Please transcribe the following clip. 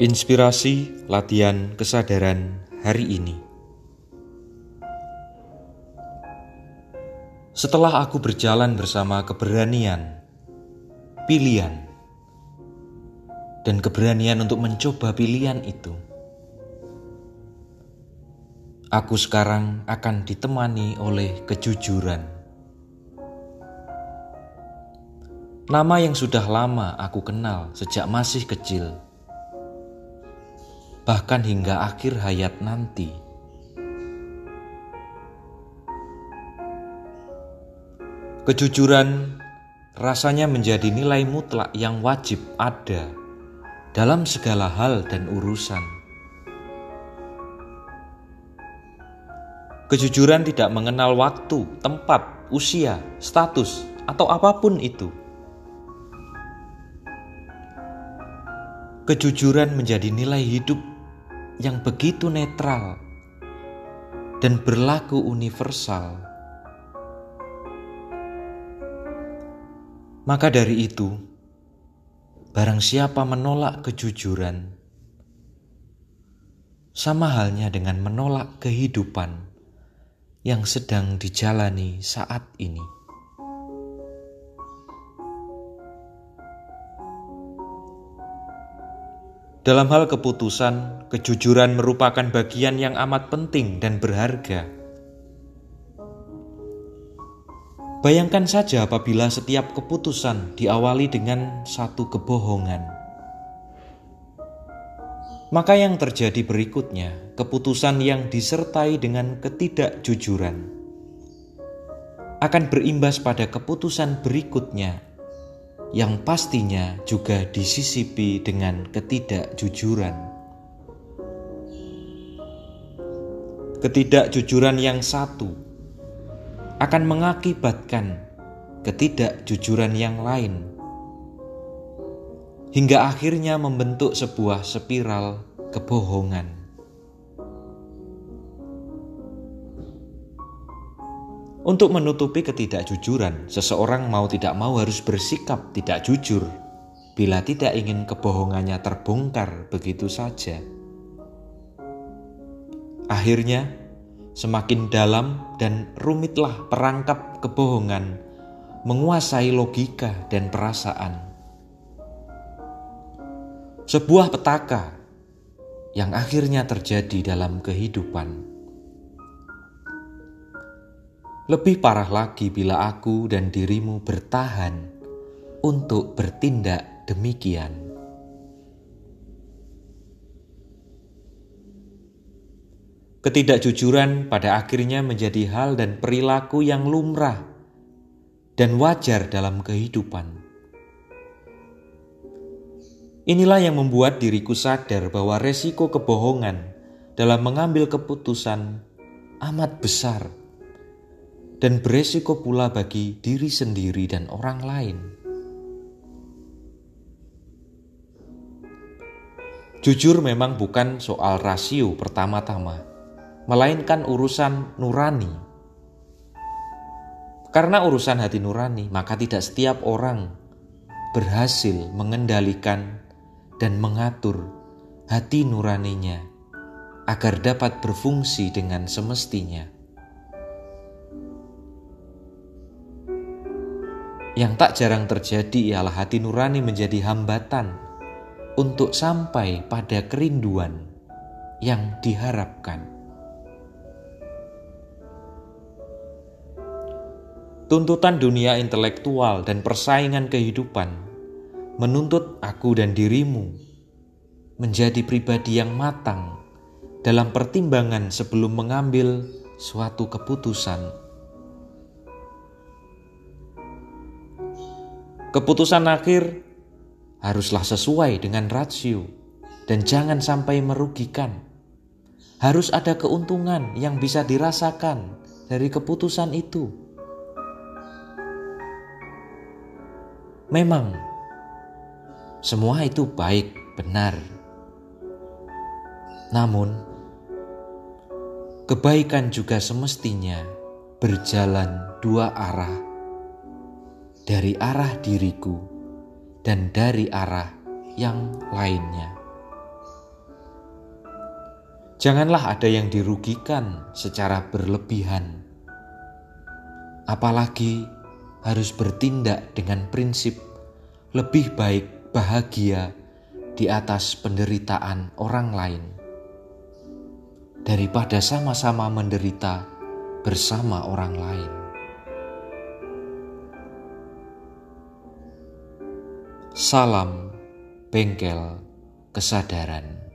Inspirasi latihan kesadaran hari ini. Setelah aku berjalan bersama keberanian, pilihan, dan keberanian untuk mencoba pilihan itu, aku sekarang akan ditemani oleh kejujuran. Nama yang sudah lama aku kenal sejak masih kecil bahkan hingga akhir hayat nanti. Kejujuran rasanya menjadi nilai mutlak yang wajib ada dalam segala hal dan urusan. Kejujuran tidak mengenal waktu, tempat, usia, status, atau apa pun itu. Kejujuran menjadi nilai hidup yang begitu netral dan berlaku universal. Maka dari itu, barang siapa menolak kejujuran, sama halnya dengan menolak kehidupan yang sedang dijalani saat ini. Dalam hal keputusan, kejujuran merupakan bagian yang amat penting dan berharga. Bayangkan saja apabila setiap keputusan diawali dengan satu kebohongan. Maka yang terjadi berikutnya, keputusan yang disertai dengan ketidakjujuran akan berimbas pada keputusan berikutnya yang pastinya juga disisipi dengan ketidakjujuran. Ketidakjujuran yang satu akan mengakibatkan ketidakjujuran yang lain, hingga akhirnya membentuk sebuah spiral kebohongan. Untuk menutupi ketidakjujuran, seseorang mau tidak mau harus bersikap tidak jujur bila tidak ingin kebohongannya terbongkar begitu saja. Akhirnya, semakin dalam dan rumitlah perangkap kebohongan menguasai logika dan perasaan. Sebuah petaka yang akhirnya terjadi dalam kehidupan. Lebih parah lagi bila aku dan dirimu bertahan untuk bertindak demikian. Ketidakjujuran pada akhirnya menjadi hal dan perilaku yang lumrah dan wajar dalam kehidupan. Inilah yang membuat diriku sadar bahwa resiko kebohongan dalam mengambil keputusan amat besar dan beresiko pula bagi diri sendiri dan orang lain. Jujur memang bukan soal rasio pertama-tama, melainkan urusan nurani. Karena urusan hati nurani, maka tidak setiap orang berhasil mengendalikan dan mengatur hati nuraninya agar dapat berfungsi dengan semestinya. Yang tak jarang terjadi ialah hati nurani menjadi hambatan untuk sampai pada kerinduan yang diharapkan. Tuntutan dunia intelektual dan persaingan kehidupan menuntut aku dan dirimu menjadi pribadi yang matang dalam pertimbangan sebelum mengambil suatu keputusan Keputusan akhir haruslah sesuai dengan rasio dan jangan sampai merugikan. Harus ada keuntungan yang bisa dirasakan dari keputusan itu. Memang semua itu baik, benar. Namun, kebaikan juga semestinya berjalan dua arah dari arah diriku dan dari arah yang lainnya. Janganlah ada yang dirugikan secara berlebihan, apalagi harus bertindak dengan prinsip lebih baik bahagia di atas penderitaan orang lain daripada sama-sama menderita bersama orang lain. Salam bengkel kesadaran.